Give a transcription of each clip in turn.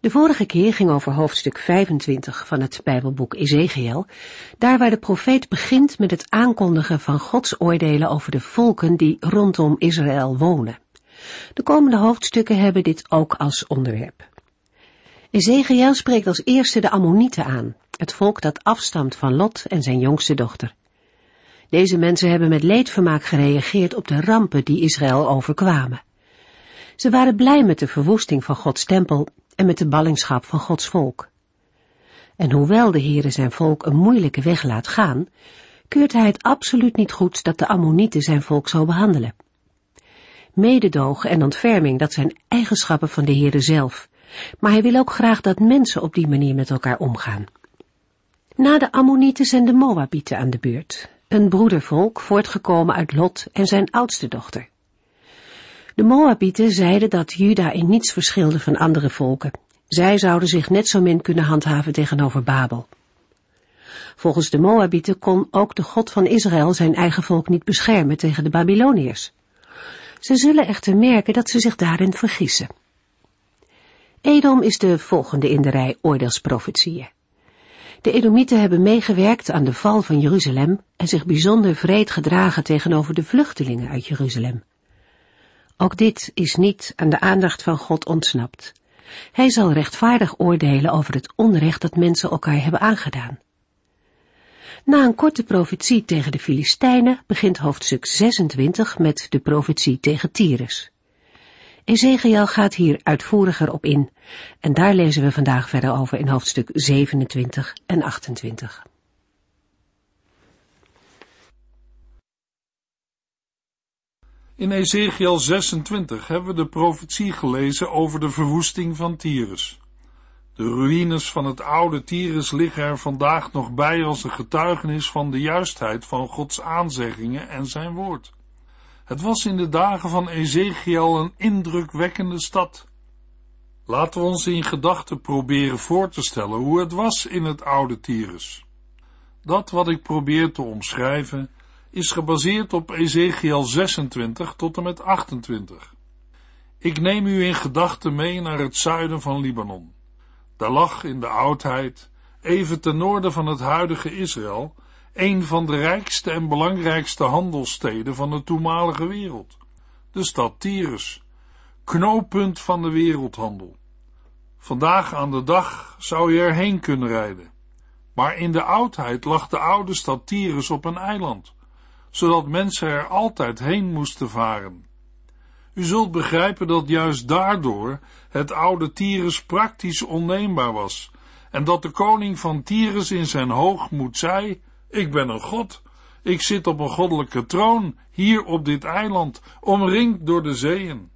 De vorige keer ging over hoofdstuk 25 van het Bijbelboek Ezekiel, daar waar de profeet begint met het aankondigen van Gods oordelen over de volken die rondom Israël wonen. De komende hoofdstukken hebben dit ook als onderwerp. Ezekiel spreekt als eerste de Ammonieten aan, het volk dat afstamt van Lot en zijn jongste dochter. Deze mensen hebben met leedvermaak gereageerd op de rampen die Israël overkwamen. Ze waren blij met de verwoesting van Gods tempel en met de ballingschap van Gods volk. En hoewel de Heere zijn volk een moeilijke weg laat gaan, keurt hij het absoluut niet goed dat de Ammonieten zijn volk zo behandelen. Mededogen en ontferming, dat zijn eigenschappen van de Heere zelf, maar hij wil ook graag dat mensen op die manier met elkaar omgaan. Na de Ammonieten zijn de Moabieten aan de beurt, een broedervolk voortgekomen uit Lot en zijn oudste dochter. De Moabieten zeiden dat Juda in niets verschilde van andere volken. Zij zouden zich net zo min kunnen handhaven tegenover Babel. Volgens de Moabieten kon ook de God van Israël zijn eigen volk niet beschermen tegen de Babyloniërs. Ze zullen echter merken dat ze zich daarin vergissen. Edom is de volgende in de rij oordeelsprofetieën. De Edomieten hebben meegewerkt aan de val van Jeruzalem en zich bijzonder vreed gedragen tegenover de vluchtelingen uit Jeruzalem. Ook dit is niet aan de aandacht van God ontsnapt. Hij zal rechtvaardig oordelen over het onrecht dat mensen elkaar hebben aangedaan. Na een korte profetie tegen de Filistijnen begint hoofdstuk 26 met de profetie tegen Tyrus. Ezekiel gaat hier uitvoeriger op in en daar lezen we vandaag verder over in hoofdstuk 27 en 28. In Ezekiel 26 hebben we de profetie gelezen over de verwoesting van Tyrus. De ruïnes van het oude Tyrus liggen er vandaag nog bij als een getuigenis van de juistheid van Gods aanzeggingen en zijn woord. Het was in de dagen van Ezekiel een indrukwekkende stad. Laten we ons in gedachten proberen voor te stellen hoe het was in het oude Tyrus. Dat wat ik probeer te omschrijven is gebaseerd op Ezekiel 26 tot en met 28. Ik neem u in gedachten mee naar het zuiden van Libanon. Daar lag in de oudheid, even ten noorden van het huidige Israël, een van de rijkste en belangrijkste handelssteden van de toenmalige wereld, de stad Tyrus, knooppunt van de wereldhandel. Vandaag aan de dag zou je erheen kunnen rijden. Maar in de oudheid lag de oude stad Tyrus op een eiland zodat mensen er altijd heen moesten varen. U zult begrijpen dat juist daardoor het oude Tyrus praktisch onneembaar was, en dat de koning van Tyrus in zijn hoogmoed zei, ik ben een god, ik zit op een goddelijke troon, hier op dit eiland, omringd door de zeeën.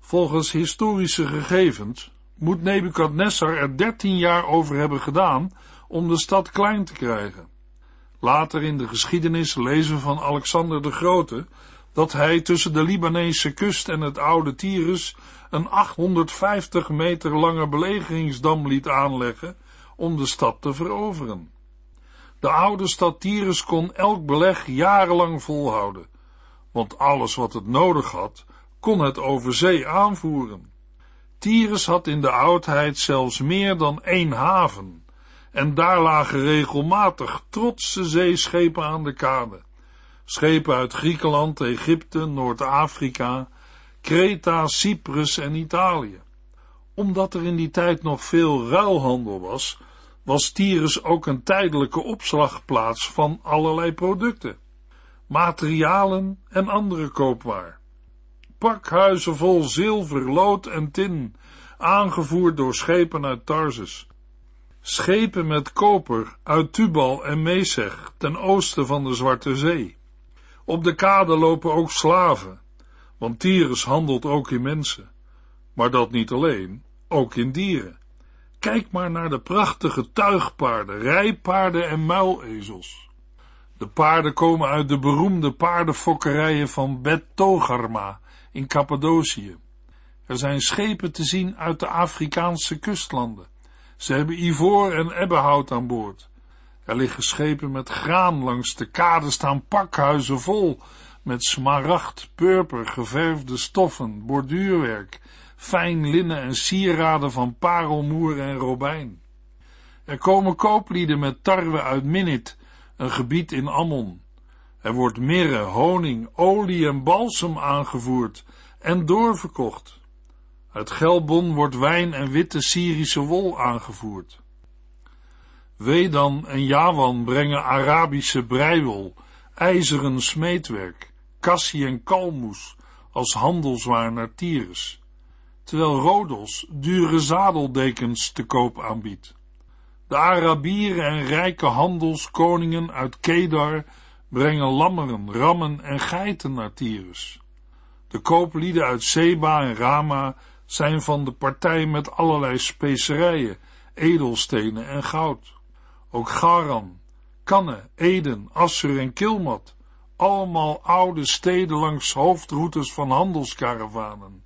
Volgens historische gegevens moet Nebukadnessar er dertien jaar over hebben gedaan om de stad klein te krijgen. Later in de geschiedenis lezen we van Alexander de Grote dat hij tussen de Libanese kust en het oude Tyrus een 850 meter lange belegeringsdam liet aanleggen om de stad te veroveren. De oude stad Tyrus kon elk beleg jarenlang volhouden, want alles wat het nodig had, kon het over zee aanvoeren. Tyrus had in de oudheid zelfs meer dan één haven, en daar lagen regelmatig trotse zeeschepen aan de kade. Schepen uit Griekenland, Egypte, Noord-Afrika, Kreta, Cyprus en Italië. Omdat er in die tijd nog veel ruilhandel was, was Tyrus ook een tijdelijke opslagplaats van allerlei producten, materialen en andere koopwaar. Pakhuizen vol zilver, lood en tin, aangevoerd door schepen uit Tarsus schepen met koper uit Tubal en Mesech ten oosten van de Zwarte Zee. Op de kade lopen ook slaven, want Tyrus handelt ook in mensen. Maar dat niet alleen, ook in dieren. Kijk maar naar de prachtige tuigpaarden, rijpaarden en muilezels. De paarden komen uit de beroemde paardenfokkerijen van Bet Togarma in Cappadocië. Er zijn schepen te zien uit de Afrikaanse kustlanden. Ze hebben ivoor en ebbenhout aan boord. Er liggen schepen met graan langs de kade staan pakhuizen vol met smaragd, purper, geverfde stoffen, borduurwerk, fijn linnen en sieraden van parelmoer en robijn. Er komen kooplieden met tarwe uit Minit, een gebied in Ammon. Er wordt mirre, honing, olie en balsem aangevoerd en doorverkocht. Uit Gelbon wordt wijn en witte Syrische wol aangevoerd. Wedan en Jawan brengen Arabische breiwol, ijzeren smeedwerk, kassie en kalmoes als handelswaar naar Tyrus, terwijl Rodos dure zadeldekens te koop aanbiedt. De Arabieren en rijke handelskoningen uit Kedar brengen lammeren, rammen en geiten naar Tyrus. De kooplieden uit Seba en Rama zijn van de partij met allerlei specerijen, edelstenen en goud. Ook Garan, Kanne, Eden, Assur en Kilmat, allemaal oude steden langs hoofdroutes van handelskaravanen,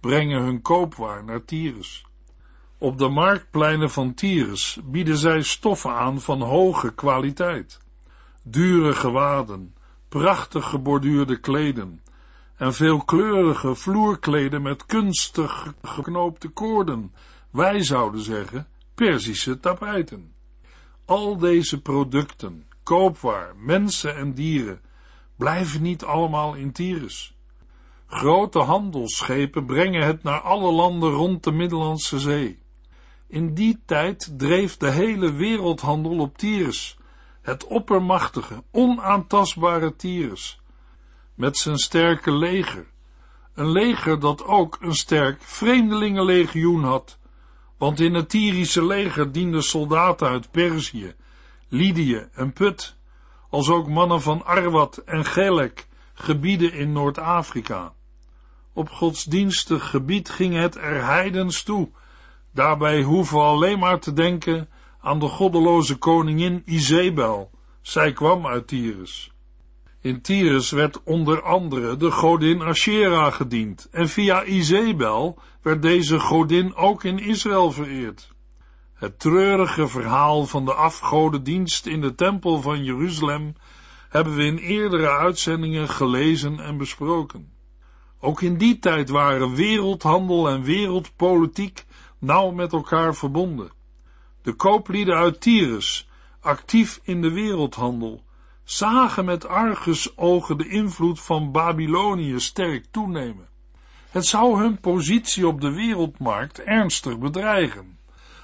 brengen hun koopwaar naar Tyrus. Op de marktpleinen van Tyrus bieden zij stoffen aan van hoge kwaliteit. Dure gewaden, prachtig geborduurde kleden en veelkleurige vloerkleden met kunstig geknoopte koorden. Wij zouden zeggen Perzische tapijten. Al deze producten, koopwaar, mensen en dieren, blijven niet allemaal in Tyrus. Grote handelsschepen brengen het naar alle landen rond de Middellandse Zee. In die tijd dreef de hele wereldhandel op Tyrus, het oppermachtige, onaantastbare Tyrus, met zijn sterke leger. Een leger dat ook een sterk vreemdelingenlegioen had, want in het Tyrische leger dienden soldaten uit Perzië, Lydië en Put, als ook mannen van Arwad en Gelek, gebieden in Noord-Afrika. Op godsdienstig gebied ging het er heidens toe. Daarbij hoeven we alleen maar te denken aan de goddeloze koningin Izebel. Zij kwam uit Tyrus. In Tyrus werd onder andere de godin Asherah gediend en via Izebel werd deze godin ook in Israël vereerd. Het treurige verhaal van de afgodendienst in de tempel van Jeruzalem hebben we in eerdere uitzendingen gelezen en besproken. Ook in die tijd waren wereldhandel en wereldpolitiek nauw met elkaar verbonden. De kooplieden uit Tyrus, actief in de wereldhandel, zagen met argusogen de invloed van Babylonië sterk toenemen. Het zou hun positie op de wereldmarkt ernstig bedreigen.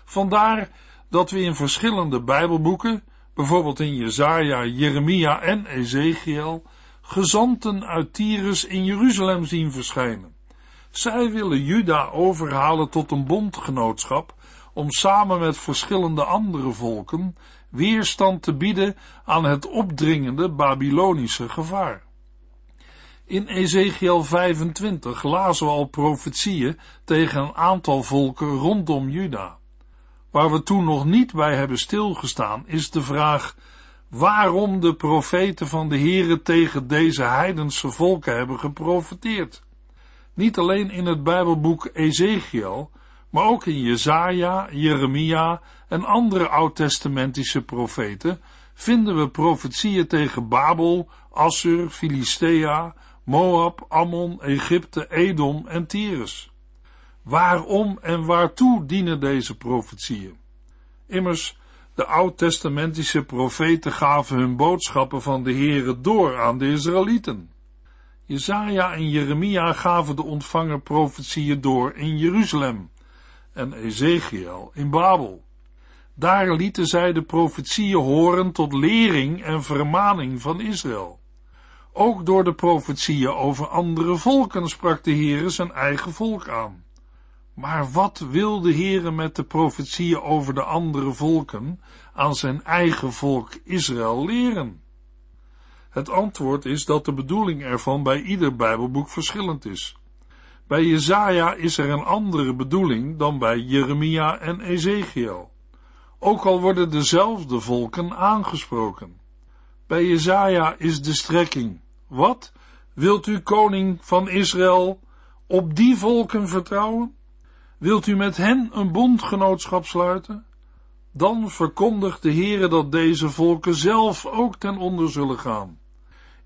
Vandaar dat we in verschillende Bijbelboeken, bijvoorbeeld in Jesaja, Jeremia en Ezekiel, gezanten uit Tyrus in Jeruzalem zien verschijnen. Zij willen Juda overhalen tot een bondgenootschap om samen met verschillende andere volken weerstand te bieden aan het opdringende Babylonische gevaar. In Ezekiel 25 lazen we al profetieën tegen een aantal volken rondom Juda. Waar we toen nog niet bij hebben stilgestaan, is de vraag waarom de profeten van de Here tegen deze heidense volken hebben geprofeteerd. Niet alleen in het Bijbelboek Ezekiel, maar ook in Jesaja, Jeremia en andere oud-testamentische profeten vinden we profetieën tegen Babel, Assur, Filistea, Moab, Ammon, Egypte, Edom en Tyrus. Waarom en waartoe dienen deze profetieën? Immers, de oud-testamentische profeten gaven hun boodschappen van de Heere door aan de Israëlieten. Jezaja en Jeremia gaven de ontvanger profetieën door in Jeruzalem en Ezekiel in Babel. Daar lieten zij de profetieën horen tot lering en vermaning van Israël. Ook door de profetieën over andere volken sprak de Heere zijn eigen volk aan. Maar wat wil de Heere met de profetieën over de andere volken aan zijn eigen volk Israël leren? Het antwoord is dat de bedoeling ervan bij ieder Bijbelboek verschillend is. Bij Jezaja is er een andere bedoeling dan bij Jeremia en Ezekiel. Ook al worden dezelfde volken aangesproken. Bij Jezaja is de strekking. Wat? Wilt u koning van Israël op die volken vertrouwen? Wilt u met hen een bondgenootschap sluiten? Dan verkondigt de Heere dat deze volken zelf ook ten onder zullen gaan.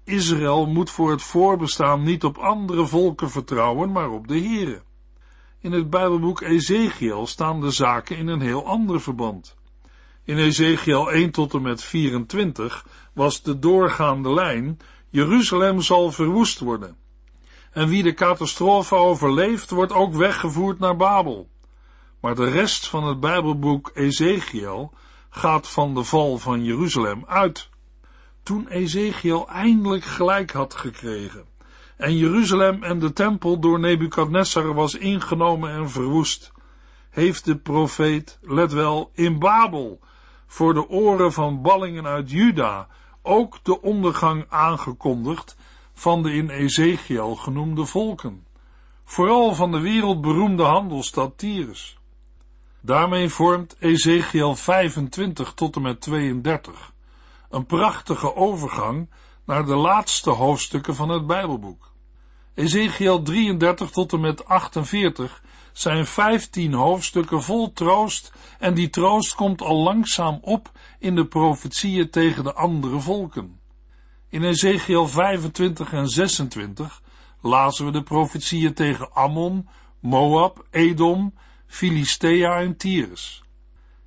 Israël moet voor het voorbestaan niet op andere volken vertrouwen, maar op de Heere. In het Bijbelboek Ezekiel staan de zaken in een heel ander verband. In Ezekiel 1 tot en met 24 was de doorgaande lijn Jeruzalem zal verwoest worden. En wie de catastrofe overleeft, wordt ook weggevoerd naar Babel. Maar de rest van het Bijbelboek Ezekiel gaat van de val van Jeruzalem uit. Toen Ezekiel eindelijk gelijk had gekregen. En Jeruzalem en de tempel door Nebukadnessar was ingenomen en verwoest, heeft de profeet, let wel, in Babel, voor de oren van ballingen uit Juda, ook de ondergang aangekondigd van de in Ezekiel genoemde volken, vooral van de wereldberoemde handelsstad Tyrus. Daarmee vormt Ezekiel 25 tot en met 32 een prachtige overgang naar de laatste hoofdstukken van het Bijbelboek. Ezekiel 33 tot en met 48 zijn 15 hoofdstukken vol troost en die troost komt al langzaam op in de profetieën tegen de andere volken. In Ezekiel 25 en 26 lazen we de profetieën tegen Ammon, Moab, Edom, Filistea en Tyrus.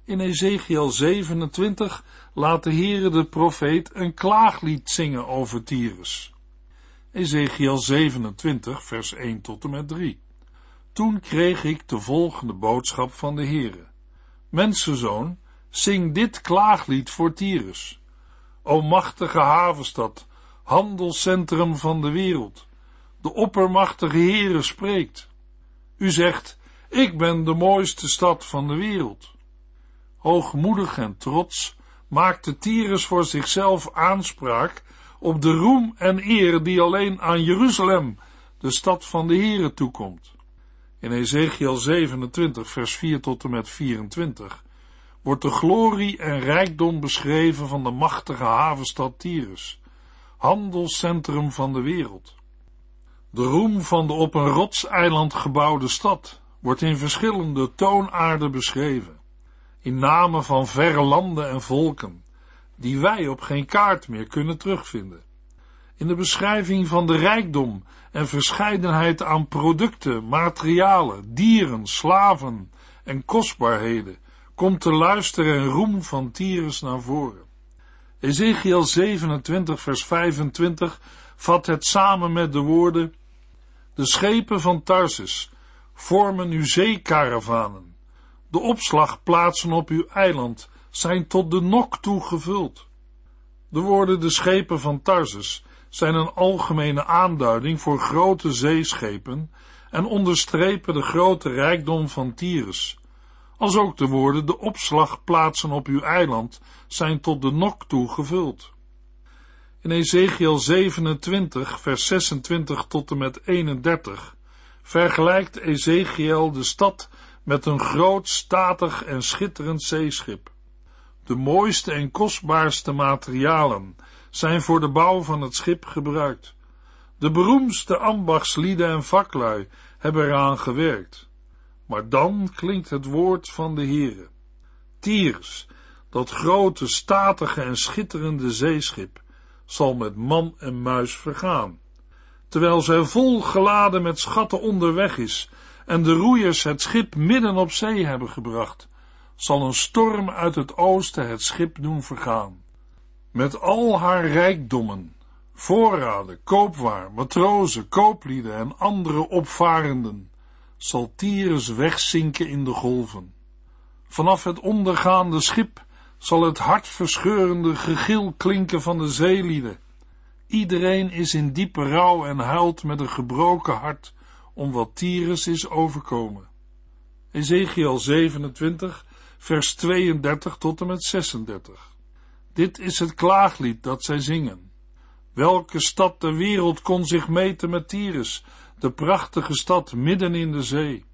In Ezekiel 27 laat de Heere de profeet een klaaglied zingen over Tyrus. Ezekiel 27 vers 1 tot en met 3. Toen kreeg ik de volgende boodschap van de Heere. Mensenzoon, zing dit klaaglied voor Tyrus. O machtige havenstad, handelscentrum van de wereld. De oppermachtige Heere spreekt. U zegt, ik ben de mooiste stad van de wereld. Hoogmoedig en trots maakte Tyrus voor zichzelf aanspraak op de roem en eer die alleen aan Jeruzalem, de stad van de Heere, toekomt. In Ezekiel 27, vers 4 tot en met 24 wordt de glorie en rijkdom beschreven van de machtige havenstad Tyrus, handelscentrum van de wereld. De roem van de op een rotseiland gebouwde stad wordt in verschillende toonaarden beschreven, in namen van verre landen en volken, die wij op geen kaart meer kunnen terugvinden. In de beschrijving van de rijkdom en verscheidenheid aan producten, materialen, dieren, slaven en kostbaarheden komt de luister en roem van Tyrus naar voren. Ezekiel 27 vers 25 vat het samen met de woorden De schepen van Tarsus vormen uw zeekaravanen. De opslagplaatsen op uw eiland zijn tot de nok toe gevuld. De woorden de schepen van Tarsus zijn een algemene aanduiding voor grote zeeschepen en onderstrepen de grote rijkdom van Tyrus. Als ook de woorden de opslagplaatsen op uw eiland zijn tot de nok toe gevuld. In Ezekiel 27, vers 26 tot en met 31 vergelijkt Ezekiel de stad met een groot, statig en schitterend zeeschip. De mooiste en kostbaarste materialen zijn voor de bouw van het schip gebruikt. De beroemdste ambachtslieden en vaklui hebben eraan gewerkt. Maar dan klinkt het woord van de Heere. Tiers, dat grote, statige en schitterende zeeschip, zal met man en muis vergaan. Terwijl zij vol geladen met schatten onderweg is en de roeiers het schip midden op zee hebben gebracht, zal een storm uit het oosten het schip doen vergaan. Met al haar rijkdommen, voorraden, koopwaar, matrozen, kooplieden en andere opvarenden, zal Tyrus wegzinken in de golven. Vanaf het ondergaande schip zal het hartverscheurende gegil klinken van de zeelieden. Iedereen is in diepe rouw en huilt met een gebroken hart om wat Tyrus is overkomen. Ezekiel 27, vers 32 tot en met 36. Dit is het klaaglied dat zij zingen. Welke stad ter wereld kon zich meten met Tyrus, de prachtige stad midden in de zee.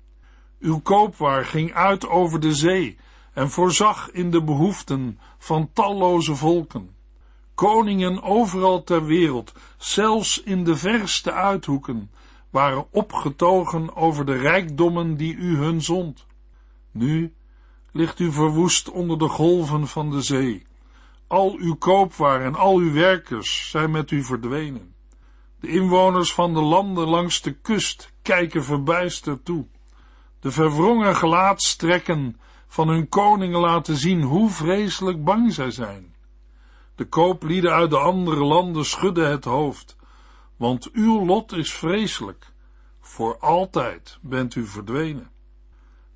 Uw koopwaar ging uit over de zee en voorzag in de behoeften van talloze volken. Koningen overal ter wereld, zelfs in de verste uithoeken, waren opgetogen over de rijkdommen die u hun zond. Nu ligt u verwoest onder de golven van de zee. Al uw koopwaar en al uw werkers zijn met u verdwenen. De inwoners van de landen langs de kust kijken verbijsterd toe. De verwrongen gelaatstrekken van hun koningen laten zien hoe vreselijk bang zij zijn. De kooplieden uit de andere landen schudden het hoofd, want uw lot is vreselijk. Voor altijd bent u verdwenen.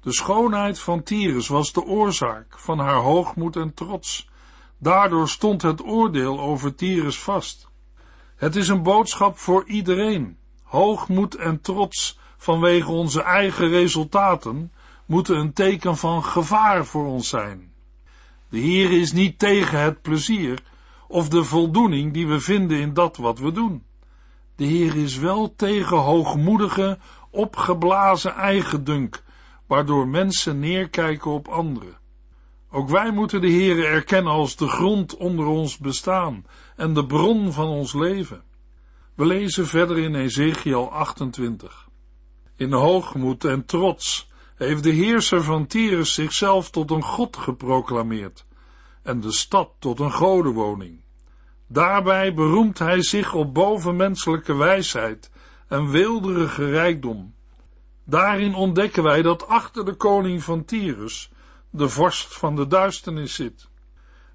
De schoonheid van Tyrus was de oorzaak van haar hoogmoed en trots. Daardoor stond het oordeel over Tyrus vast. Het is een boodschap voor iedereen. Hoogmoed en trots vanwege onze eigen resultaten moeten een teken van gevaar voor ons zijn. De Heer is niet tegen het plezier of de voldoening die we vinden in dat wat we doen. De Heer is wel tegen hoogmoedige, opgeblazen eigendunk, waardoor mensen neerkijken op anderen. Ook wij moeten de Heere erkennen als de grond onder ons bestaan en de bron van ons leven. We lezen verder in Ezekiel 28. In hoogmoed en trots heeft de heerser van Tyrus zichzelf tot een god geproclameerd en de stad tot een godenwoning. Daarbij beroemt hij zich op bovenmenselijke wijsheid en weelderige rijkdom. Daarin ontdekken wij dat achter de koning van Tyrus de vorst van de duisternis zit.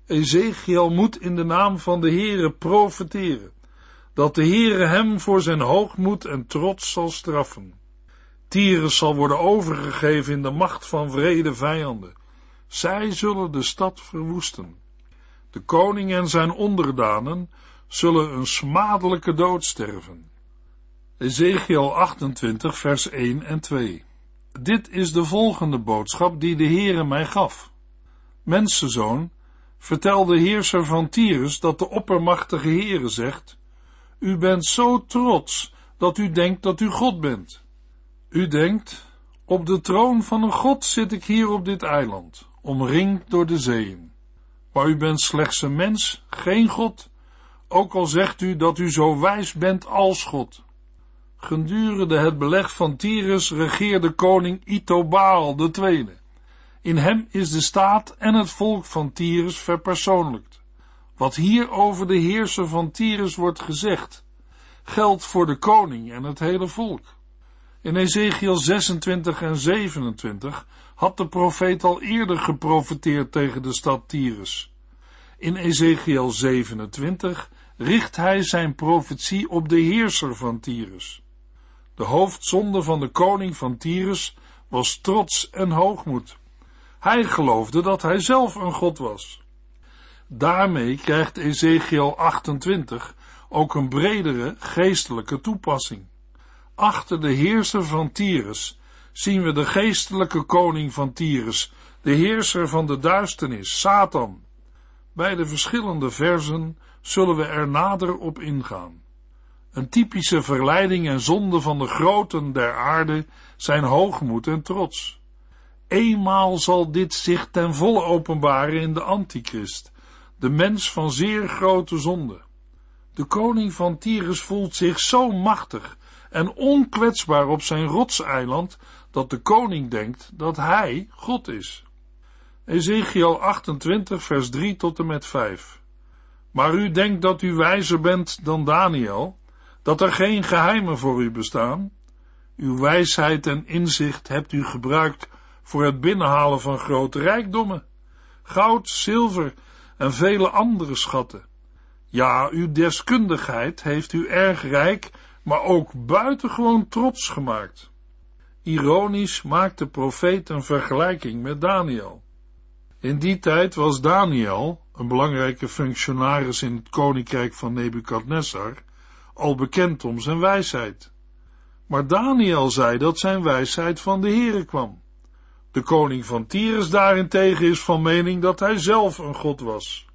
Ezekiel moet in de naam van de Heere profeteren, dat de Heere hem voor zijn hoogmoed en trots zal straffen. Tyrus zal worden overgegeven in de macht van vrede vijanden. Zij zullen de stad verwoesten. De koning en zijn onderdanen zullen een smadelijke dood sterven. Ezekiel 28 vers 1 en 2 Dit is de volgende boodschap die de Heere mij gaf. Mensenzoon, vertel de heerser van Tyrus dat de oppermachtige Heere zegt, U bent zo trots dat u denkt dat u God bent. U denkt, op de troon van een God zit ik hier op dit eiland, omringd door de zeeën. Maar u bent slechts een mens, geen God, ook al zegt u dat u zo wijs bent als God. Gedurende het beleg van Tyrus regeerde koning Itobaal tweede. In hem is de staat en het volk van Tyrus verpersoonlijkt. Wat hier over de heerser van Tyrus wordt gezegd, geldt voor de koning en het hele volk. In Ezekiel 26 en 27 had de profeet al eerder geprofeteerd tegen de stad Tyrus. In Ezekiel 27 richt hij zijn profetie op de heerser van Tyrus. De hoofdzonde van de koning van Tyrus was trots en hoogmoed. Hij geloofde dat hij zelf een god was. Daarmee krijgt Ezekiel 28 ook een bredere geestelijke toepassing. Achter de heerser van Tyrus zien we de geestelijke koning van Tyrus, de heerser van de duisternis, Satan. Bij de verschillende versen zullen we er nader op ingaan. Een typische verleiding en zonde van de groten der aarde zijn hoogmoed en trots. Eenmaal zal dit zich ten volle openbaren in de antichrist, de mens van zeer grote zonde. De koning van Tyrus voelt zich zo machtig en onkwetsbaar op zijn rotseiland dat de koning denkt dat hij God is. Ezekiel 28 vers 3 tot en met 5 Maar u denkt dat u wijzer bent dan Daniel, dat er geen geheimen voor u bestaan? Uw wijsheid en inzicht hebt u gebruikt voor het binnenhalen van grote rijkdommen, goud, zilver en vele andere schatten. Ja, uw deskundigheid heeft u erg rijk maar ook buitengewoon trots gemaakt. Ironisch maakt de profeet een vergelijking met Daniel. In die tijd was Daniel, een belangrijke functionaris in het koninkrijk van Nebukadnessar, al bekend om zijn wijsheid. Maar Daniel zei dat zijn wijsheid van de Heere kwam. De koning van Tyrus daarentegen is van mening dat hij zelf een god was.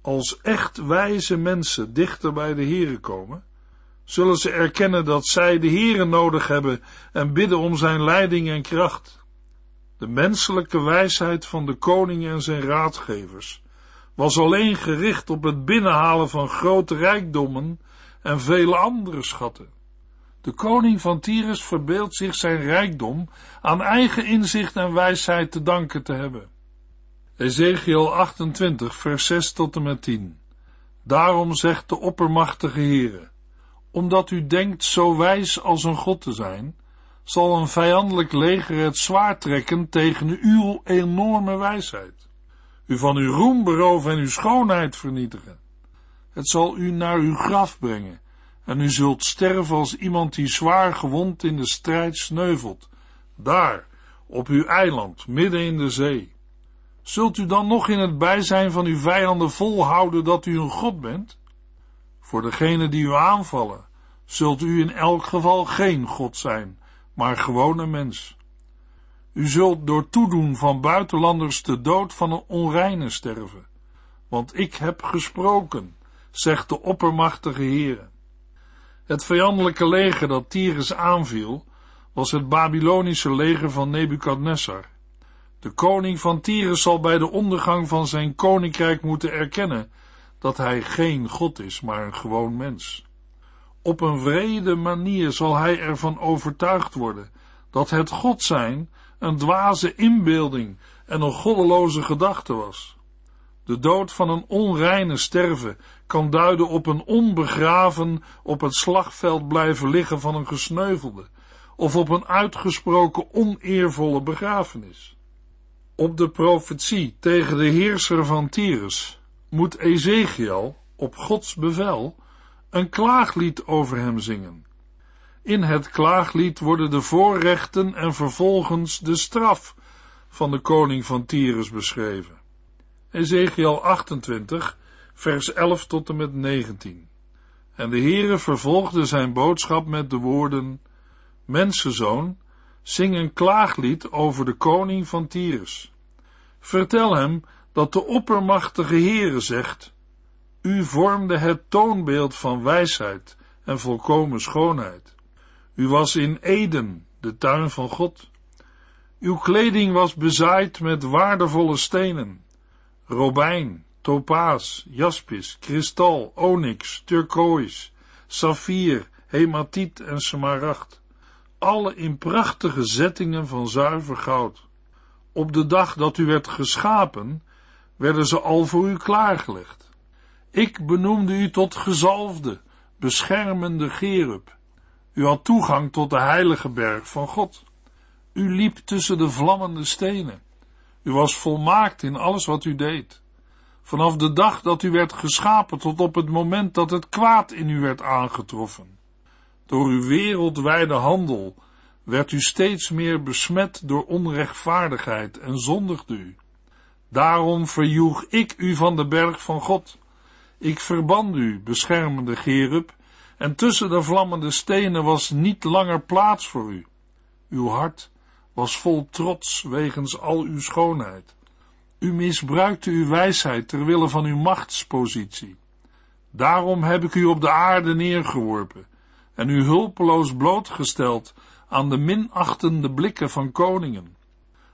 Als echt wijze mensen dichter bij de Heere komen, zullen ze erkennen dat zij de Heere nodig hebben en bidden om zijn leiding en kracht. De menselijke wijsheid van de koning en zijn raadgevers was alleen gericht op het binnenhalen van grote rijkdommen en vele andere schatten. De koning van Tyrus verbeeldt zich zijn rijkdom aan eigen inzicht en wijsheid te danken te hebben. Ezekiel 28, vers 6 tot en met 10. Daarom zegt de oppermachtige Heere, omdat u denkt zo wijs als een God te zijn, zal een vijandelijk leger het zwaard trekken tegen uw enorme wijsheid, u van uw roem beroven en uw schoonheid vernietigen. Het zal u naar uw graf brengen, en u zult sterven als iemand die zwaar gewond in de strijd sneuvelt, daar, op uw eiland, midden in de zee. Zult u dan nog in het bijzijn van uw vijanden volhouden dat u een God bent? Voor degenen die u aanvallen, zult u in elk geval geen God zijn, maar gewoon een mens. U zult door toedoen van buitenlanders de dood van een onreine sterven. Want ik heb gesproken, zegt de oppermachtige Heere. Het vijandelijke leger dat Tyrus aanviel, was het Babylonische leger van Nebukadnessar. De koning van Tyrus zal bij de ondergang van zijn koninkrijk moeten erkennen dat hij geen God is, maar een gewoon mens. Op een vrede manier zal hij ervan overtuigd worden dat het God zijn een dwaze inbeelding en een goddeloze gedachte was. De dood van een onreine sterven kan duiden op een onbegraven op het slagveld blijven liggen van een gesneuvelde, of op een uitgesproken oneervolle begrafenis. Op de profetie tegen de heerser van Tyrus moet Ezekiel op Gods bevel een klaaglied over hem zingen. In het klaaglied worden de voorrechten en vervolgens de straf van de koning van Tyrus beschreven. Ezekiel 28, vers 11 tot en met 19. En de Heere vervolgde zijn boodschap met de woorden, Mensenzoon, zing een klaaglied over de koning van Tyrus. Vertel hem dat de oppermachtige Heere zegt, u vormde het toonbeeld van wijsheid en volkomen schoonheid. U was in Eden, de tuin van God. Uw kleding was bezaaid met waardevolle stenen, robijn, topaas, jaspis, kristal, onyx, turkoois, saffier, hematiet en smaragd. Alle in prachtige zettingen van zuiver goud. Op de dag dat u werd geschapen, werden ze al voor u klaargelegd. Ik benoemde u tot gezalfde, beschermende Gerub. U had toegang tot de heilige berg van God. U liep tussen de vlammende stenen. U was volmaakt in alles wat u deed. Vanaf de dag dat u werd geschapen tot op het moment dat het kwaad in u werd aangetroffen. Door uw wereldwijde handel werd u steeds meer besmet door onrechtvaardigheid en zondigde u. Daarom verjoeg ik u van de berg van God ik verband u, beschermende Gerub, en tussen de vlammende stenen was niet langer plaats voor u. Uw hart was vol trots wegens al uw schoonheid. U misbruikte uw wijsheid ter wille van uw machtspositie. Daarom heb ik u op de aarde neergeworpen en u hulpeloos blootgesteld aan de minachtende blikken van koningen.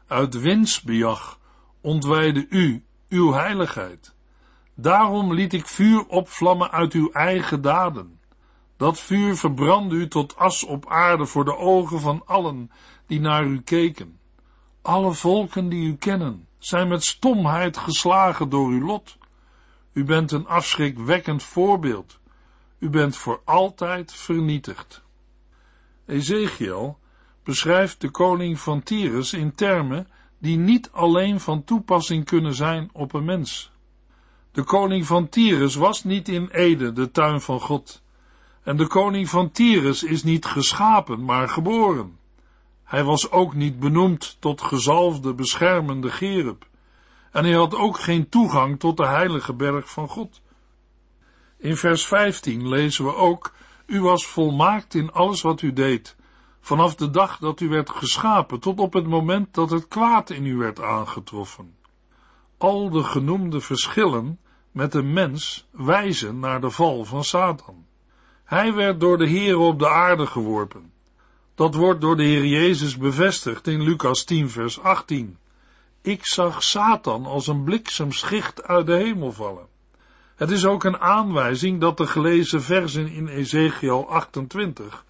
Uit winstbejag ontwijde u uw heiligheid. Daarom liet ik vuur opvlammen uit uw eigen daden. Dat vuur verbrandde u tot as op aarde voor de ogen van allen die naar u keken. Alle volken die u kennen zijn met stomheid geslagen door uw lot. U bent een afschrikwekkend voorbeeld. U bent voor altijd vernietigd. Ezekiel beschrijft de koning van Tyrus in termen die niet alleen van toepassing kunnen zijn op een mens. De koning van Tyrus was niet in Ede, de tuin van God. En de koning van Tyrus is niet geschapen, maar geboren. Hij was ook niet benoemd tot gezalfde, beschermende Gerub. En hij had ook geen toegang tot de heilige berg van God. In vers 15 lezen we ook, u was volmaakt in alles wat u deed, vanaf de dag dat u werd geschapen tot op het moment dat het kwaad in u werd aangetroffen. Al de genoemde verschillen met een mens wijzen naar de val van Satan. Hij werd door de Heer op de aarde geworpen. Dat wordt door de Heer Jezus bevestigd in Lucas 10 vers 18. Ik zag Satan als een bliksemschicht uit de hemel vallen. Het is ook een aanwijzing dat de gelezen versen in Ezekiel 28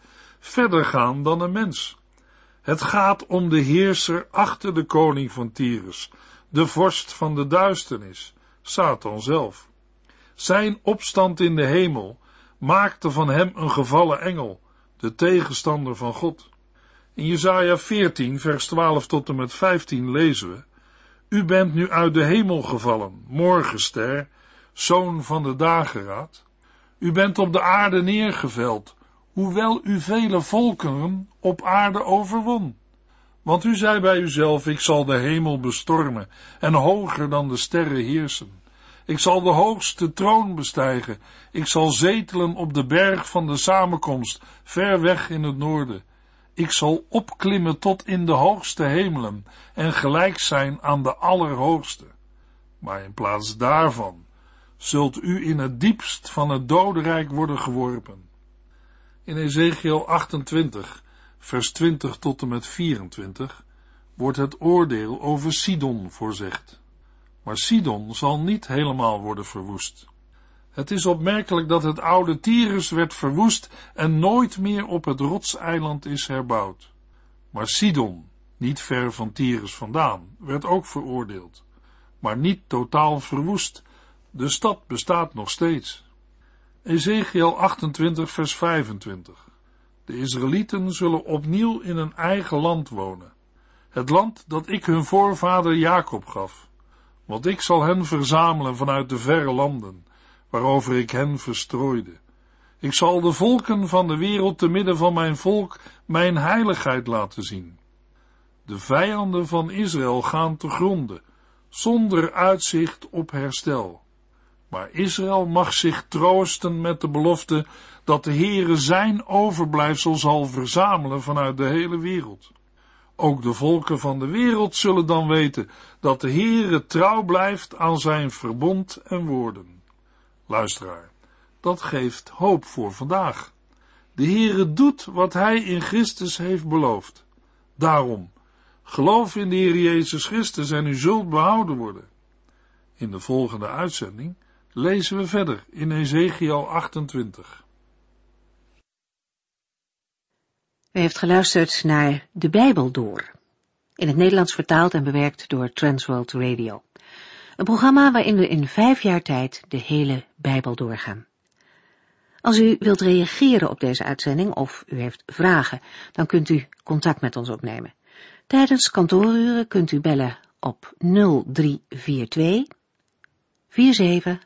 verder gaan dan een mens. Het gaat om de heerser achter de koning van Tyrus, de vorst van de duisternis, Satan zelf. Zijn opstand in de hemel maakte van hem een gevallen engel, de tegenstander van God. In Jesaja 14, vers 12 tot en met 15 lezen we, U bent nu uit de hemel gevallen, morgenster, zoon van de dageraad. U bent op de aarde neergeveld, hoewel u vele volkeren op aarde overwon. Want u zei bij uzelf, ik zal de hemel bestormen en hoger dan de sterren heersen. Ik zal de hoogste troon bestijgen. Ik zal zetelen op de berg van de samenkomst, ver weg in het noorden. Ik zal opklimmen tot in de hoogste hemelen en gelijk zijn aan de Allerhoogste. Maar in plaats daarvan zult u in het diepst van het dodenrijk worden geworpen. In Ezekiel 28, vers 20 tot en met 24, wordt het oordeel over Sidon voorzegd. Maar Sidon zal niet helemaal worden verwoest. Het is opmerkelijk dat het oude Tyrus werd verwoest en nooit meer op het rotseiland is herbouwd. Maar Sidon, niet ver van Tyrus vandaan, werd ook veroordeeld, maar niet totaal verwoest. De stad bestaat nog steeds. Ezekiel 28, vers 25. De Israëlieten zullen opnieuw in een eigen land wonen. Het land dat ik hun voorvader Jacob gaf. Want ik zal hen verzamelen vanuit de verre landen, waarover ik hen verstrooide. Ik zal de volken van de wereld te midden van mijn volk mijn heiligheid laten zien. De vijanden van Israël gaan te gronden, zonder uitzicht op herstel. Maar Israël mag zich troosten met de belofte dat de Heere zijn overblijfsel zal verzamelen vanuit de hele wereld. Ook de volken van de wereld zullen dan weten dat de Heere trouw blijft aan zijn verbond en woorden. Luisteraar, dat geeft hoop voor vandaag. De Heere doet wat hij in Christus heeft beloofd. Daarom, geloof in de Heer Jezus Christus en u zult behouden worden. In de volgende uitzending lezen we verder in Ezekiel 28. U heeft geluisterd naar De Bijbel Door, in het Nederlands vertaald en bewerkt door Transworld Radio. Een programma waarin we in vijf jaar tijd de hele Bijbel doorgaan. Als u wilt reageren op deze uitzending of u heeft vragen, dan kunt u contact met ons opnemen. Tijdens kantooruren kunt u bellen op 0342 47